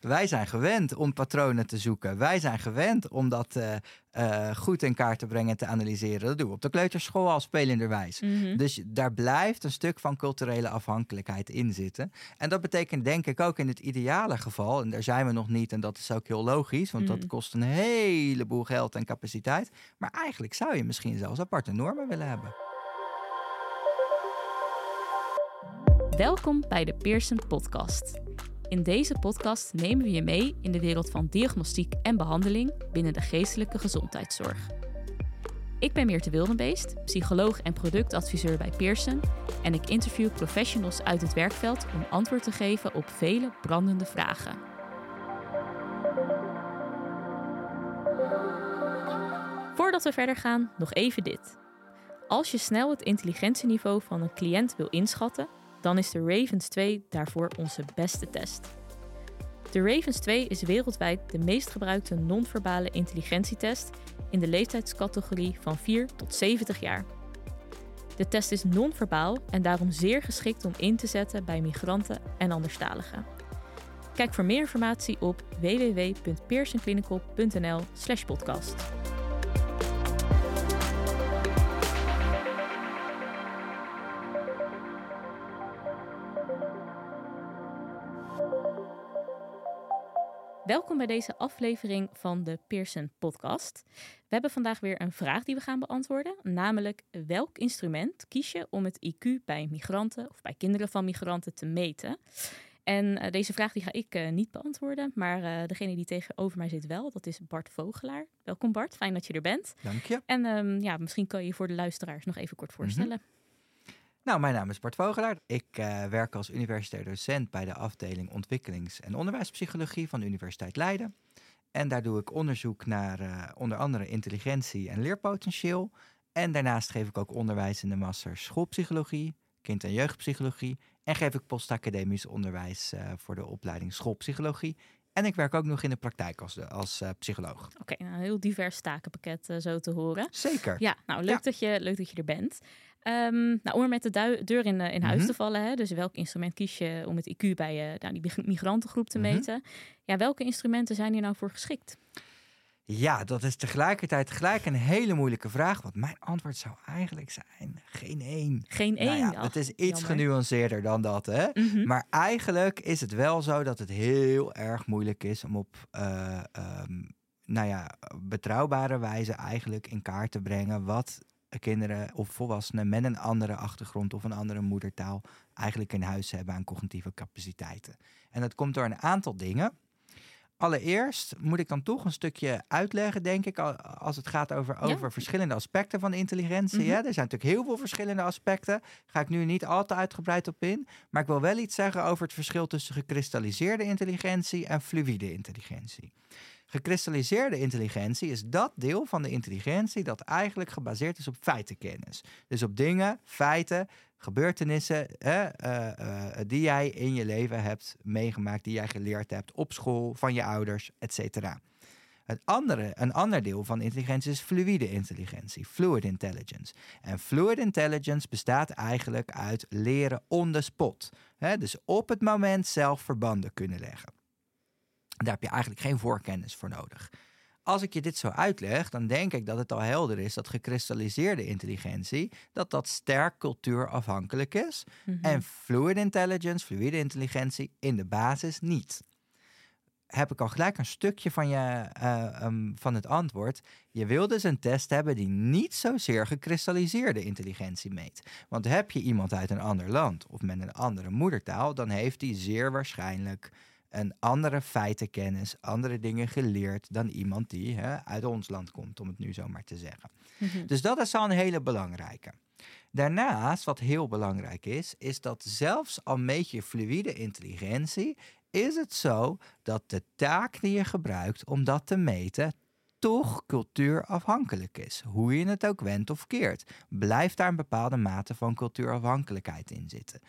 Wij zijn gewend om patronen te zoeken. Wij zijn gewend om dat uh, uh, goed in kaart te brengen en te analyseren. Dat doen we op de kleuterschool al spelenderwijs. Mhm. Dus daar blijft een stuk van culturele afhankelijkheid in zitten. En dat betekent denk ik ook in het ideale geval, en daar zijn we nog niet, en dat is ook heel logisch, want Mhm. dat kost een heleboel geld en capaciteit. Maar eigenlijk zou je misschien zelfs aparte normen willen hebben. Welkom bij de Pearson Podcast. In deze podcast nemen we je mee in de wereld van diagnostiek en behandeling binnen de geestelijke gezondheidszorg. Ik ben Meerte Wildenbeest, psycholoog en productadviseur bij Pearson en ik interview professionals uit het werkveld om antwoord te geven op vele brandende vragen. Voordat we verder gaan, nog even dit. Als je snel het intelligentieniveau van een cliënt wil inschatten, dan is de Ravens 2 daarvoor onze beste test. De Ravens 2 is wereldwijd de meest gebruikte non-verbale intelligentietest in de leeftijdscategorie van 4 tot 70 jaar. De test is non-verbaal en daarom zeer geschikt om in te zetten bij migranten en anderstaligen. Kijk voor meer informatie op www.pearsonclinical.nl/podcast. Welkom bij deze aflevering van de Pearson Podcast. We hebben vandaag weer een vraag die we gaan beantwoorden, namelijk welk instrument kies je om het IQ bij migranten of bij kinderen van migranten te meten? En uh, deze vraag die ga ik uh, niet beantwoorden, maar uh, degene die tegenover mij zit wel, dat is Bart Vogelaar. Welkom Bart, fijn dat je er bent. Dank je. En um, ja, misschien kan je je voor de luisteraars nog even kort voorstellen. Mm -hmm. Nou, mijn naam is Bart Vogelaar. Ik uh, werk als universitair docent bij de afdeling ontwikkelings- en onderwijspsychologie van de Universiteit Leiden. En daar doe ik onderzoek naar uh, onder andere intelligentie en leerpotentieel. En daarnaast geef ik ook onderwijs in de master schoolpsychologie, kind- en jeugdpsychologie. En geef ik postacademisch onderwijs uh, voor de opleiding schoolpsychologie. En ik werk ook nog in de praktijk als, als uh, psycholoog. Oké, okay, nou, een heel divers takenpakket uh, zo te horen. Zeker. Ja, nou leuk, ja. Dat, je, leuk dat je er bent. Um, nou, om er met de deur in, in huis mm -hmm. te vallen, hè, dus welk instrument kies je om het IQ bij nou, die migrantengroep te mm -hmm. meten? Ja, welke instrumenten zijn hier nou voor geschikt? Ja, dat is tegelijkertijd gelijk een hele moeilijke vraag. Want mijn antwoord zou eigenlijk zijn: geen één. Geen één. Nou ja, het is iets jammer. genuanceerder dan dat. Hè? Mm -hmm. Maar eigenlijk is het wel zo dat het heel erg moeilijk is om op. Uh, um, nou ja, betrouwbare wijze eigenlijk in kaart te brengen wat kinderen of volwassenen met een andere achtergrond of een andere moedertaal eigenlijk in huis hebben aan cognitieve capaciteiten. En dat komt door een aantal dingen. Allereerst moet ik dan toch een stukje uitleggen, denk ik, als het gaat over, over Ja. verschillende aspecten van intelligentie. Mhm. hè. Er zijn natuurlijk heel veel verschillende aspecten. Ga ik nu niet al te uitgebreid op in. Maar ik wil wel iets zeggen over het verschil tussen gekristalliseerde intelligentie en fluïde intelligentie. Gekristalliseerde intelligentie is dat deel van de intelligentie dat eigenlijk gebaseerd is op feitenkennis. Dus op dingen, feiten, gebeurtenissen eh, uh, die jij in je leven hebt meegemaakt, die jij geleerd hebt op school, van je ouders, etc. Het andere, een ander deel van intelligentie is fluïde intelligentie, fluid intelligence. En fluid intelligence bestaat eigenlijk uit leren on the spot. Hè? Dus op het moment zelf verbanden kunnen leggen. Daar heb je eigenlijk geen voorkennis voor nodig. Als ik je dit zo uitleg, dan denk ik dat het al helder is dat gekristalliseerde intelligentie, dat dat sterk cultuurafhankelijk is. Mhm. En fluid intelligence, fluïde intelligentie, in de basis niet. Heb ik al gelijk een stukje van, je, uh, um, van het antwoord. Je wil dus een test hebben die niet zozeer gekristalliseerde intelligentie meet. Want heb je iemand uit een ander land of met een andere moedertaal, dan heeft die zeer waarschijnlijk een andere feitenkennis, andere dingen geleerd dan iemand die hè, uit ons land komt, om het nu zo maar te zeggen. Mhm. Dus dat is al een hele belangrijke. Daarnaast, wat heel belangrijk is, is dat zelfs al meet je fluïde intelligentie, is het zo dat de taak die je gebruikt om dat te meten toch cultuurafhankelijk is. Hoe je het ook wendt of keert, blijft daar een bepaalde mate van cultuurafhankelijkheid in zitten.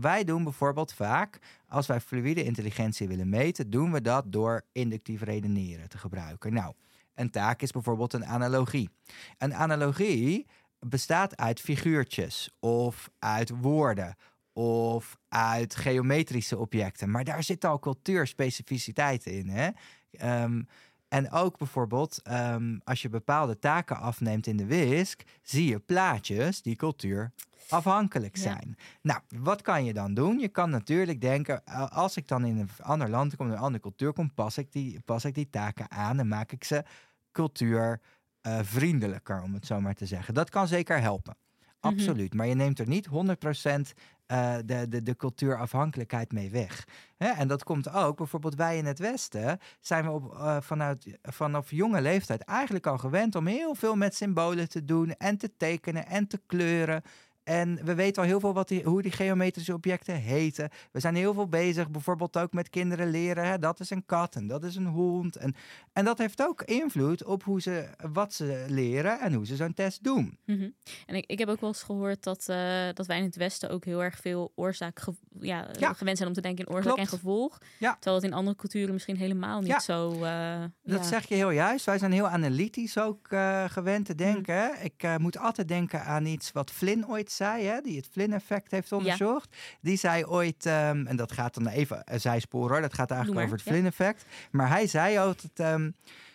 Wij doen bijvoorbeeld vaak, als wij fluïde intelligentie willen meten, doen we dat door inductief redeneren te gebruiken. Nou, een taak is bijvoorbeeld een analogie. Een analogie bestaat uit figuurtjes of uit woorden of uit geometrische objecten. Maar daar zit al cultuurspecificiteit in. Hè? Ehm, en ook bijvoorbeeld, ehm, als je bepaalde taken afneemt in de WISC, zie je plaatjes die cultuur afhankelijk Ja. zijn. Nou, wat kan je dan doen? Je kan natuurlijk denken, als ik dan in een ander land kom, in een andere cultuur kom, pas ik die, pas ik die taken aan en maak ik ze cultuurvriendelijker, om het zo maar te zeggen. Dat kan zeker helpen. Mhm. Absoluut. Maar je neemt er niet 100% eh, de, de, de cultuurafhankelijkheid mee weg. Hè? En dat komt ook, bijvoorbeeld wij in het Westen zijn we op, eh, vanuit, vanaf jonge leeftijd eigenlijk al gewend om heel veel met symbolen te doen en te tekenen en te kleuren. En we weten al heel veel wat die, hoe die geometrische objecten heten. We zijn heel veel bezig, bijvoorbeeld ook met kinderen leren. Hè, dat is een kat en dat is een hond. En, en dat heeft ook invloed op hoe ze, wat ze leren en hoe ze zo'n test doen. Mhm. En ik, ik heb ook wel eens gehoord dat, eh, dat wij in het Westen ook heel erg veel oorzaak ge- ja, eh, Ja. gewend zijn om te denken in oorzaak Klopt. en gevolg. Ja. Terwijl het in andere culturen misschien helemaal niet Ja. zo. eh, Dat ja. zeg je heel juist. Wij zijn heel analytisch ook gewend te denken. hè. Ik moet altijd denken aan iets wat Flynn ooit zei, hè, die het Flynn-effect heeft onderzocht. Die zei ooit, ehm, en dat gaat dan even een zijspoor hoor, dat gaat eigenlijk maar, over het ja. Flynn-effect. Maar hij zei altijd, ehm,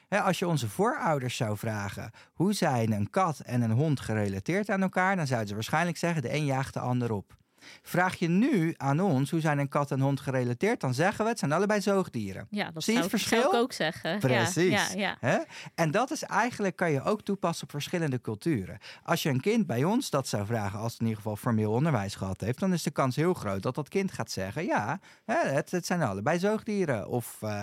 hè, als je onze voorouders zou vragen, hoe zijn een kat en een hond gerelateerd aan elkaar, dan zouden ze waarschijnlijk zeggen, de een jaagt de ander op. Vraag je nu aan ons, hoe zijn een kat en hond gerelateerd, dan zeggen we, het zijn allebei zoogdieren. Ja, dat Zie je zou, het ik- zou ik verschil? ook zeggen. Precies. Ja, ja? En dat is eigenlijk, kan je ook toepassen op verschillende culturen. Als je een kind bij ons dat zou vragen, als het in ieder geval formeel onderwijs gehad heeft, dan is de kans heel groot dat dat kind gaat zeggen: ja, hè, het, het zijn allebei zoogdieren. Of. eh,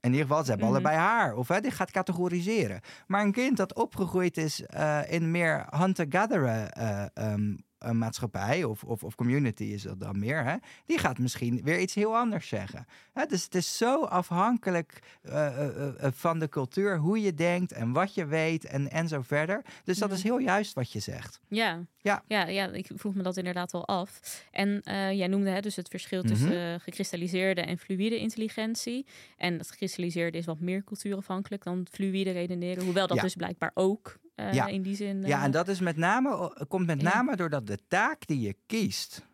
in ieder geval, ze hebben Mhm. allebei haar. Of hè, die gaat categoriseren. Maar een kind dat opgegroeid is eh, in meer hunter-gatherer ehm, eh, maatschappij of, of, of community is dat dan meer, hè, die gaat misschien weer iets heel anders zeggen. Hè, dus het is zo afhankelijk eh, eh, van de cultuur, hoe je denkt en wat je weet en, en zo verder. Dus dat Ja. is heel juist wat je zegt. Ja. Ja. Ja, ja, ik vroeg me dat inderdaad al af. En jij noemde hè, dus het verschil tussen Mhm. eh, gekristalliseerde en fluïde intelligentie. En het gekristalliseerde is wat meer cultuurafhankelijk dan fluïde redeneren. Hoewel dat Ja. dus blijkbaar ook eh, Ja. in die zin... Ja, eh, en dat is met name, komt met Ja. name doordat de taak die je kiest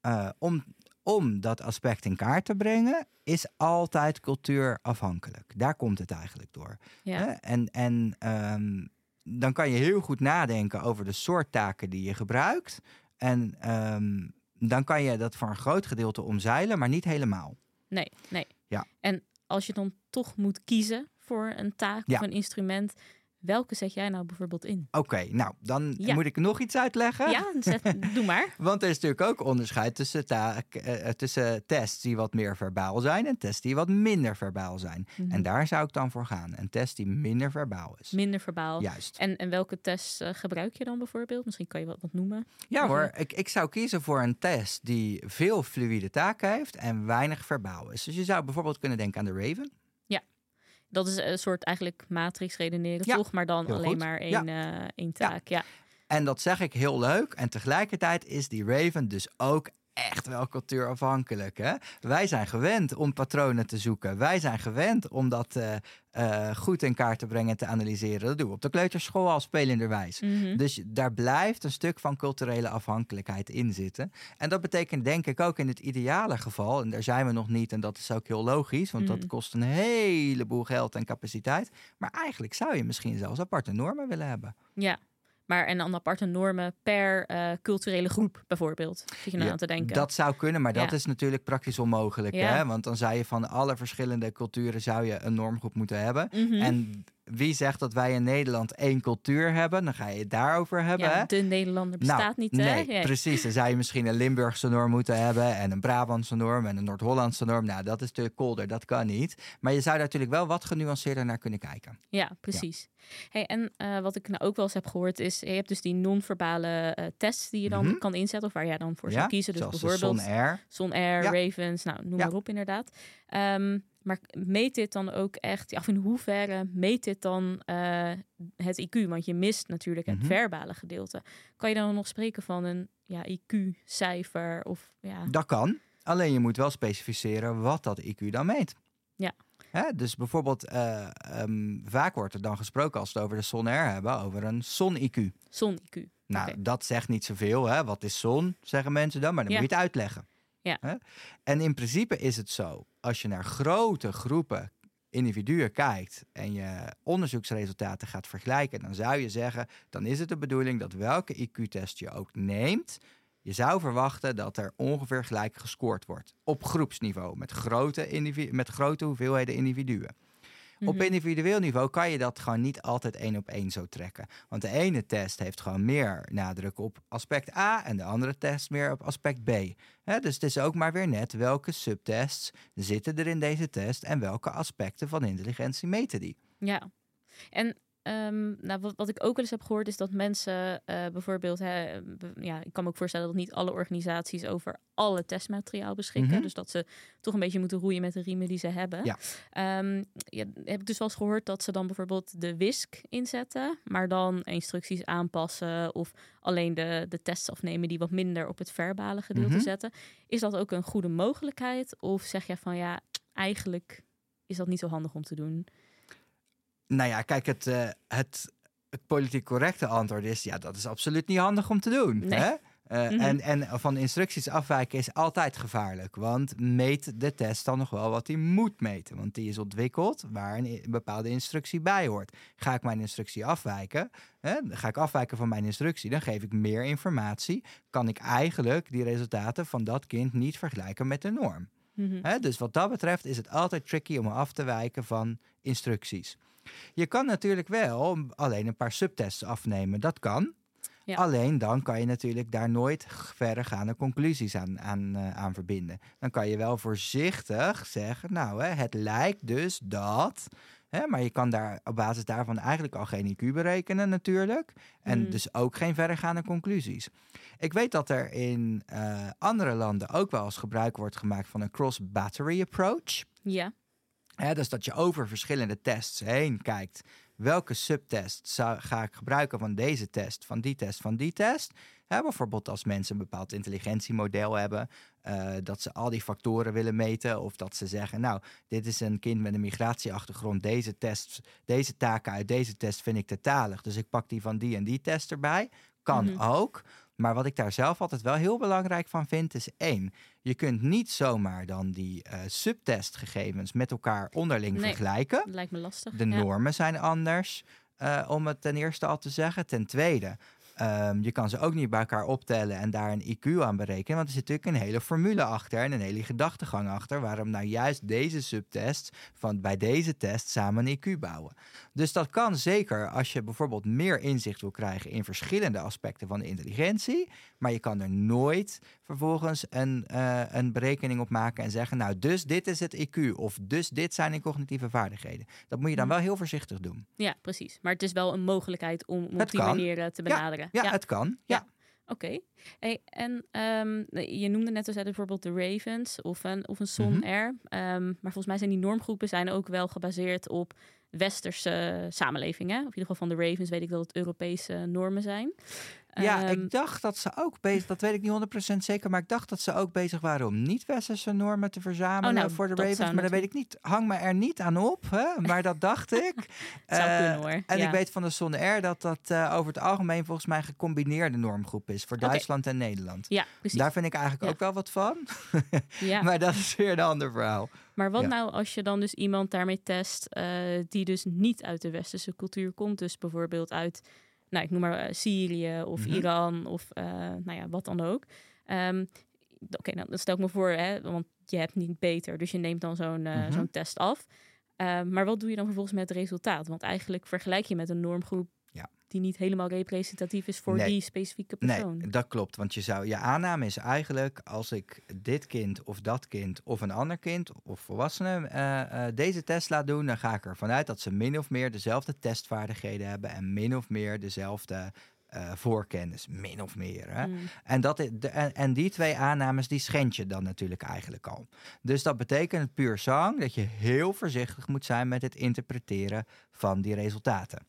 eh, om, om dat aspect in kaart te brengen, is altijd cultuurafhankelijk. Daar komt het eigenlijk door. ja. En, en ehm, dan kan je heel goed nadenken over de soort taken die je gebruikt. En ehm, dan kan je dat voor een groot gedeelte omzeilen, maar niet helemaal. Nee, nee. Ja. En als je dan toch moet kiezen voor een taak Ja. of een instrument, welke zet jij nou bijvoorbeeld in? Oké, nou, dan Ja. moet ik nog iets uitleggen. Ja, zet, doe maar. Want er is natuurlijk ook onderscheid tussen, taak, eh, eh, tussen tests die wat meer verbaal zijn en tests die wat minder verbaal zijn. Mhm. En daar zou ik dan voor gaan. Een test die minder verbaal is. Minder verbaal. Juist. En, en welke tests eh, gebruik je dan bijvoorbeeld? Misschien kan je wat, wat noemen. Ja hoor, ik, ik zou kiezen voor een test die veel fluïde taken heeft en weinig verbaal is. Dus je zou bijvoorbeeld kunnen denken aan de Raven. Dat is een soort eigenlijk matrix redeneren, Ja, toch? Maar dan heel alleen goed. maar Ja. één, eh, één taak. Ja. En dat zeg ik heel leuk. En tegelijkertijd is die Raven dus ook echt wel cultuurafhankelijk. Hè? Wij zijn gewend om patronen te zoeken. Wij zijn gewend om dat eh, eh, goed in kaart te brengen en te analyseren. Dat doen we op de kleuterschool al spelenderwijs. Mhm. Dus daar blijft een stuk van culturele afhankelijkheid in zitten. En dat betekent denk ik ook in het ideale geval, en daar zijn we nog niet, en dat is ook heel logisch, want dat Mhm. kost een heleboel geld en capaciteit. Maar eigenlijk zou je misschien zelfs aparte normen willen hebben. ja. Maar en dan aparte normen per eh, culturele groep bijvoorbeeld. Zit je nou Ja, aan te denken? Dat zou kunnen, maar dat Ja. is natuurlijk praktisch onmogelijk. Hè? Want dan zou je van alle verschillende culturen zou je een normgroep moeten hebben. Mhm. En wie zegt dat wij in Nederland één cultuur hebben? Dan ga je het daarover hebben. hè? ja, de Nederlander bestaat nou, niet, hè? Nee, precies. Dan zou je misschien een Limburgse norm moeten hebben en een Brabantse norm en een Noord-Hollandse norm. Nou, dat is natuurlijk kolder, dat kan niet. Maar je zou daar natuurlijk wel wat genuanceerder naar kunnen kijken. Ja, precies. Hey, en eh, wat ik nou ook wel eens heb gehoord is, je hebt dus die non-verbale eh, tests die je dan Mhm. kan inzetten of waar jij dan voor ja? zou kiezen. Dus bijvoorbeeld Son Air. Son Air, Ja. Ravens, nou noem maar op inderdaad. Ehm, maar meet dit dan ook echt, ja, of in hoeverre meet dit dan eh, het IQ? Want je mist natuurlijk het Mhm. verbale gedeelte. Kan je dan nog spreken van een ja, IQ-cijfer of ja, Dat kan. Alleen je moet wel specificeren wat dat IQ dan meet. Ja. Hè, dus bijvoorbeeld, eh, ehm, vaak wordt er dan gesproken als we het over de Son Air hebben, over een Son-IQ. zon-IQ? Nou, Oké. dat zegt niet zoveel. Hè? Wat is zon, zeggen mensen dan, maar dan Ja. moet je het uitleggen. Ja. Hè? En in principe is het zo, als je naar grote groepen individuen kijkt en je onderzoeksresultaten gaat vergelijken, dan zou je zeggen, dan is het de bedoeling dat welke IQ-test je ook neemt, je zou verwachten dat er ongeveer gelijk gescoord wordt. Op groepsniveau, met grote, met grote hoeveelheden individuen. Op Mhm. individueel niveau kan je dat gewoon niet altijd één op één zo trekken. Want de ene test heeft gewoon meer nadruk op aspect A en de andere test meer op aspect B. Dus het is ook maar weer net welke subtests zitten er in deze test en welke aspecten van intelligentie meten die. Ja. En ehm, nou, wat, wat ik ook wel eens heb gehoord is dat mensen eh, bijvoorbeeld, hè, ja, ik kan me ook voorstellen dat niet alle organisaties over alle testmateriaal beschikken. Mhm. Dus dat ze toch een beetje moeten roeien met de riemen die ze hebben. Ja. Ehm, ja, heb ik dus wel eens gehoord dat ze dan bijvoorbeeld de WISC inzetten, maar dan instructies aanpassen of alleen de, de tests afnemen die wat minder op het verbale gedeelte Mhm. zetten. Is dat ook een goede mogelijkheid? Of zeg je van ja, eigenlijk is dat niet zo handig om te doen? Nou ja, kijk, het, eh, het, het politiek correcte antwoord is: ja, dat is absoluut niet handig om te doen. Nee. Hè? Eh, Mhm. en, en van instructies afwijken is altijd gevaarlijk. Want meet de test dan nog wel wat hij moet meten. Want die is ontwikkeld waar een, bepaalde instructie bij hoort. Ga ik mijn instructie afwijken, hè, ga ik afwijken van mijn instructie, dan geef ik meer informatie. Kan ik eigenlijk die resultaten van dat kind niet vergelijken met de norm. Mhm. Dus wat dat betreft is het altijd tricky om af te wijken van instructies. Je kan natuurlijk wel alleen een paar subtests afnemen. Dat kan. Ja. Alleen dan kan je natuurlijk daar nooit verregaande conclusies aan, aan, eh, aan verbinden. Dan kan je wel voorzichtig zeggen, nou, hè, het lijkt dus dat. Hè, maar je kan daar op basis daarvan eigenlijk al geen IQ berekenen natuurlijk. En Mm. dus ook geen verregaande conclusies. Ik weet dat er in eh, andere landen ook wel eens gebruik wordt gemaakt van een cross-battery approach. Ja. Hè, dus dat je over verschillende tests heen kijkt. Welke subtest zou, ga ik gebruiken van deze test, van die test, van die test? Hè, bijvoorbeeld als mensen een bepaald intelligentiemodel hebben, eh, dat ze al die factoren willen meten. Of dat ze zeggen, nou, dit is een kind met een migratieachtergrond. Deze, test, deze taken uit deze test vind ik te talig. Dus ik pak die van die en die test erbij. Kan Mhm. ook. Maar wat ik daar zelf altijd wel heel belangrijk van vind, is één. Je kunt niet zomaar dan die eh, subtestgegevens met elkaar onderling Nee. vergelijken. Dat lijkt me lastig. De ja. normen zijn anders, eh, om het ten eerste al te zeggen. Ten tweede, ehm, je kan ze ook niet bij elkaar optellen en daar een IQ aan berekenen. Want er zit natuurlijk een hele formule achter en een hele gedachtegang achter. Waarom nou juist deze subtests van bij deze test samen een IQ bouwen. Dus dat kan zeker als je bijvoorbeeld meer inzicht wil krijgen in verschillende aspecten van de intelligentie. Maar je kan er nooit vervolgens een, eh, een berekening op maken en zeggen, nou, dus dit is het IQ of dus dit zijn de cognitieve vaardigheden. Dat moet je dan Mhm. wel heel voorzichtig doen. Ja, precies. Maar het is wel een mogelijkheid om, om op die kan. manier eh, te benaderen. Ja, het kan. Ja. Oké. Hey, en ehm, je noemde net als bijvoorbeeld de Ravens of een, of een Son Mhm. Air. Ehm, maar volgens mij zijn die normgroepen zijn ook wel gebaseerd op westerse samenlevingen. Of in ieder geval van de Ravens weet ik dat het Europese normen zijn. Ja, Ehm, ik dacht dat ze ook bezig, dat weet ik niet 100% zeker, maar ik dacht dat ze ook bezig waren om niet-westerse normen te verzamelen Oh, nou, voor de Ravens. Maar dat weet ik niet. Hang me er niet aan op, hè? maar dat dacht ik. zou Eh, kunnen hoor. En ja. ik weet van de Son Air dat dat eh, over het algemeen volgens mij een gecombineerde normgroep is voor. Duitsland en Nederland. Ja, precies. Daar vind ik eigenlijk Ja. ook wel wat van, ja. maar dat is weer een ander verhaal. Maar wat Ja. nou als je dan dus iemand daarmee test eh, die dus niet uit de westerse cultuur komt, dus bijvoorbeeld uit, nou ik noem maar eh, Syrië of Mhm. Iran of eh, nou ja, wat dan ook. Ehm, Oké, nou dan stel ik me voor, hè, want je hebt niet beter, dus je neemt dan zo'n eh, Mhm. zo'n test af. Ehm, maar wat doe je dan vervolgens met het resultaat? Want eigenlijk vergelijk je met een normgroep. Die niet helemaal representatief is voor Nee. die specifieke persoon. Nee, dat klopt. Want je, zou, je aanname is eigenlijk als ik dit kind of dat kind of een ander kind of volwassene eh, eh, deze test laat doen, dan ga ik ervan uit dat ze min of meer dezelfde testvaardigheden hebben en min of meer dezelfde eh, voorkennis, min of meer. Hè? Mm. En, dat, de, en, en die twee aannames, die schend je dan natuurlijk eigenlijk al. Dus dat betekent puur zang dat je heel voorzichtig moet zijn met het interpreteren van die resultaten.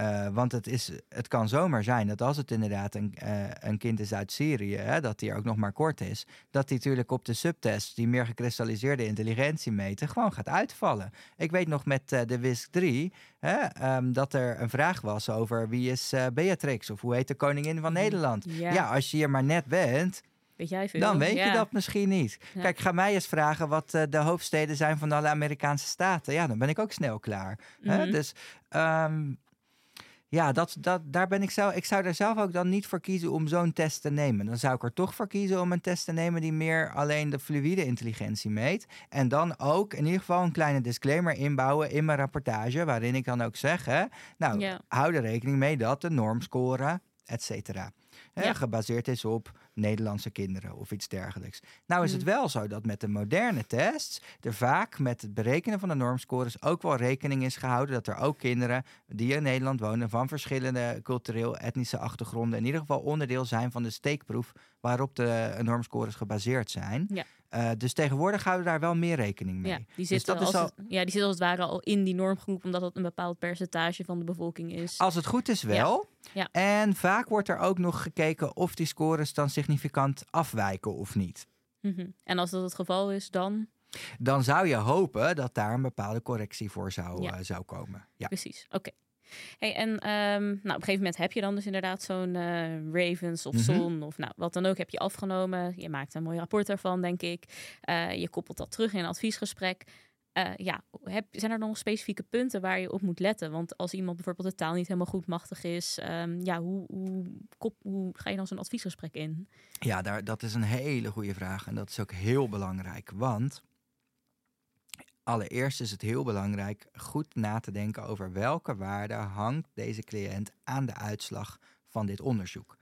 Uh, want het, is, het kan zomaar zijn dat als het inderdaad een, uh, een kind is uit Syrië, hè, dat die ook nog maar kort is, dat die natuurlijk op de subtest, die meer gekristalliseerde intelligentie meten, gewoon gaat uitvallen. Ik weet nog met uh, de WISC 3 hè, um, dat er een vraag was over wie is Beatrix of hoe heet de koningin van Nederland. Ja, ja als je hier maar net bent, Weet jij veel? dan weet ja. je dat misschien niet. Ja. Kijk, ga mij eens vragen wat uh, de hoofdsteden zijn van alle Amerikaanse staten. Ja, dan ben ik ook snel klaar. Mhm. Hè? Dus um, ja, dat, dat, daar ben ik zelf. Ik zou er zelf ook dan niet voor kiezen om zo'n test te nemen. Dan zou ik er toch voor kiezen om een test te nemen die meer alleen de fluïde intelligentie meet. En dan ook in ieder geval een kleine disclaimer inbouwen in mijn rapportage, waarin ik dan ook zeg: hè, nou, Ja. hou er rekening mee dat de normscore, et cetera, hè, Ja. gebaseerd is op Nederlandse kinderen of iets dergelijks. Nou is het Mhm. wel zo dat met de moderne tests er vaak met het berekenen van de normscores ook wel rekening is gehouden dat er ook kinderen die in Nederland wonen van verschillende cultureel-etnische achtergronden in ieder geval onderdeel zijn van de steekproef waarop de normscores gebaseerd zijn. Ja. Eh, dus tegenwoordig houden we daar wel meer rekening mee. Ja, die Dus zitten, als al- het, ja, die zitten als het ware al in die normgroep, omdat dat een bepaald percentage van de bevolking is. Als het goed is wel. Ja. En vaak wordt er ook nog gekeken of die scores dan significant afwijken of niet. Mhm. En als dat het geval is, dan Dan zou je hopen dat daar een bepaalde correctie voor zou, Ja. eh, zou komen. Ja. precies. Oké. Hey, en ehm, nou, op een gegeven moment heb je dan dus inderdaad zo'n eh, Ravens of Mhm. Zon of nou, wat dan ook heb je afgenomen. Je maakt een mooi rapport daarvan, denk ik. Eh, je koppelt dat terug in een adviesgesprek. Eh, ja, heb, zijn er nog specifieke punten waar je op moet letten? Want als iemand bijvoorbeeld de taal niet helemaal goed machtig is, ehm, ja, hoe, hoe, kop, hoe ga je dan zo'n adviesgesprek in? Ja, daar, dat is een hele goede vraag. En dat is ook heel belangrijk. Want allereerst is het heel belangrijk goed na te denken over welke waarde hangt deze cliënt aan de uitslag van dit onderzoek.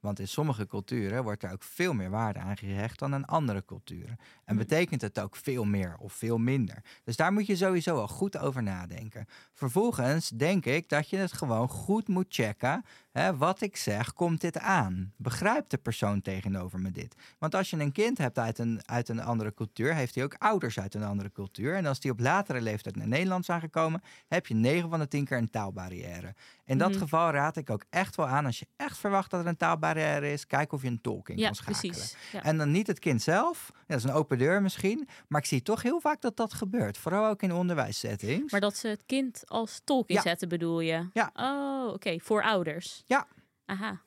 Want in sommige culturen wordt er ook veel meer waarde aan gehecht dan in andere culturen. En Mhm. betekent het ook veel meer of veel minder. Dus daar moet je sowieso al goed over nadenken. Vervolgens denk ik dat je het gewoon goed moet checken. Hè, wat ik zeg, komt dit aan? Begrijpt de persoon tegenover me dit? Want als je een kind hebt uit een, uit een andere cultuur, heeft hij ook ouders uit een andere cultuur. En als die op latere leeftijd naar Nederland zijn gekomen, heb je 9 van de 10 keer een taalbarrière. In dat Mhm. geval raad ik ook echt wel aan, als je echt verwacht dat er een taalbarrière is, kijk of je een tolk in Ja, kan schakelen. precies. Ja. En dan niet het kind zelf. Ja, dat is een open deur misschien. Maar ik zie toch heel vaak dat dat gebeurt. Vooral ook in onderwijssettings. Maar dat ze het kind als tolk Ja. inzetten, bedoel je? Ja. Oh, oké. Voor ouders. Ja. Aha.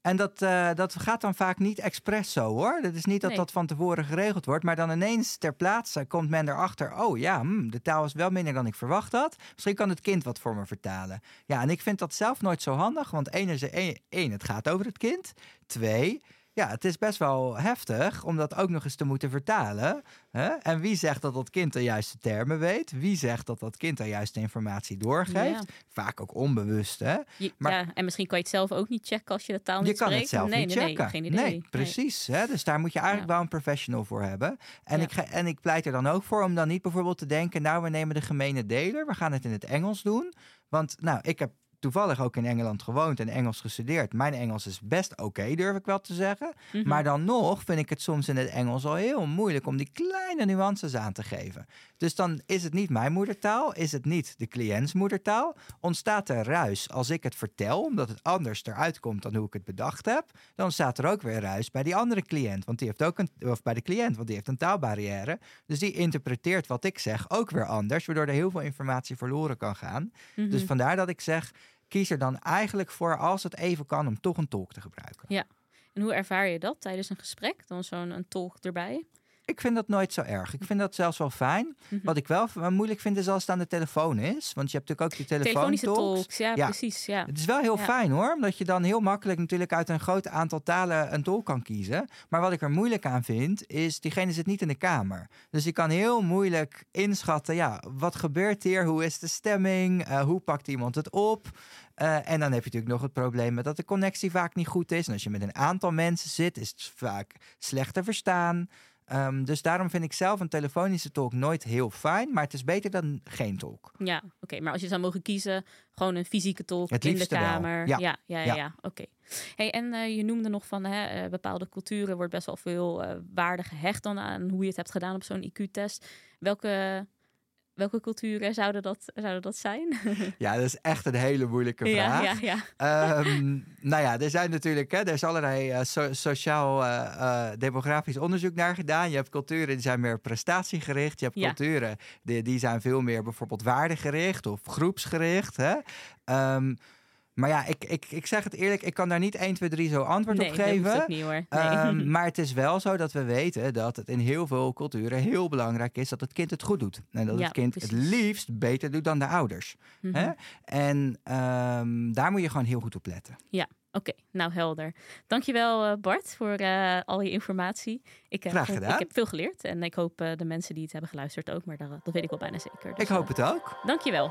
En dat, eh, dat gaat dan vaak niet expres zo hoor. Dat is niet dat Nee. dat van tevoren geregeld wordt. Maar dan ineens ter plaatse komt men erachter. Oh ja, hm, de taal is wel minder dan ik verwacht had. Misschien kan het kind wat voor me vertalen. Ja, en ik vind dat zelf nooit zo handig. Want één, is één, één het gaat over het kind. Twee, ja, het is best wel heftig om dat ook nog eens te moeten vertalen. Hè? En wie zegt dat dat kind de juiste termen weet? Wie zegt dat dat kind de juiste informatie doorgeeft? Ja. Vaak ook onbewust, hè? Je- Maar- ja, en misschien kan je het zelf ook niet checken als je de taal niet Je kan spreekt. het zelf nee, niet nee, checken. Nee, geen idee. Nee, precies. Hè? Dus daar moet je eigenlijk Ja. wel een professional voor hebben. En, Ja. ik ga, en ik pleit er dan ook voor om dan niet bijvoorbeeld te denken... nou, we nemen de gemene deler, we gaan het in het Engels doen. Want nou, ik heb toevallig ook in Engeland gewoond en Engels gestudeerd. Mijn Engels is best oké, durf ik wel te zeggen. Mhm. Maar dan nog vind ik het soms in het Engels al heel moeilijk om die kleine nuances aan te geven. Dus dan is het niet mijn moedertaal, is het niet de cliënts moedertaal. Ontstaat er ruis als ik het vertel, omdat het anders eruit komt dan hoe ik het bedacht heb. Dan staat er ook weer ruis bij die andere cliënt, want die heeft ook een, of bij de cliënt, want die heeft een taalbarrière. Dus die interpreteert wat ik zeg ook weer anders, waardoor er heel veel informatie verloren kan gaan. Mhm. Dus vandaar dat ik zeg, kies er dan eigenlijk voor, als het even kan, om toch een tolk te gebruiken. En hoe ervaar je dat tijdens een gesprek? Dan zo'n tolk erbij? Ik vind dat nooit zo erg. Ik vind dat zelfs wel fijn. Mhm. Wat ik wel moeilijk vind is als het aan de telefoon is. Want je hebt natuurlijk ook die Telefonische telefoontolks. tolks, ja, Ja. precies. Ja. Het is wel heel Ja. fijn hoor, omdat je dan heel makkelijk natuurlijk uit een groot aantal talen een tolk kan kiezen. Maar wat ik er moeilijk aan vind, is diegene zit niet in de kamer. Dus je kan heel moeilijk inschatten, ja, wat gebeurt hier? Hoe is de stemming? Eh, hoe pakt iemand het op? Eh, en dan heb je natuurlijk nog het probleem met dat de connectie vaak niet goed is. En als je met een aantal mensen zit, is het vaak slecht te verstaan. Ehm, dus daarom vind ik zelf een telefonische tolk nooit heel fijn. Maar het is beter dan geen tolk. Ja, oké. Maar als je zou mogen kiezen, gewoon een fysieke Het in de kamer. ja. ja, ja, ja. Ja. ja, oké. Hey, en eh, je noemde nog van hè, eh, bepaalde culturen wordt best wel veel eh, waarde gehecht dan aan hoe je het hebt gedaan op zo'n IQ-test. Welke welke culturen zouden dat, zouden dat zijn? Ja, dat is echt een hele moeilijke ja, vraag. ja, ja. Ehm, nou ja, er zijn natuurlijk, hè, er is allerlei eh, so- sociaal-demografisch onderzoek naar gedaan. Je hebt culturen die zijn meer prestatiegericht. Je hebt Ja. culturen die, die zijn veel meer bijvoorbeeld waardegericht of groepsgericht. Hè? Ehm, maar ja, ik, ik, ik zeg het eerlijk, ik kan daar niet 1, 2, 3 zo antwoord nee, op dat geven. hoeft ook niet hoor. Nee. Ehm, maar het is wel zo dat we weten dat het in heel veel culturen heel belangrijk is dat het kind het goed doet. En dat Ja, het kind het liefst beter doet dan de ouders. Mhm. hè? En ehm, daar moet je gewoon heel goed op letten. Oké, nou helder. Dankjewel eh, Bart voor eh, al je informatie. Ik, eh, Graag gedaan. ik heb veel geleerd en ik hoop de mensen die het hebben geluisterd ook, maar dat, dat weet ik wel bijna zeker. Dus, Ik hoop het ook. Dankjewel.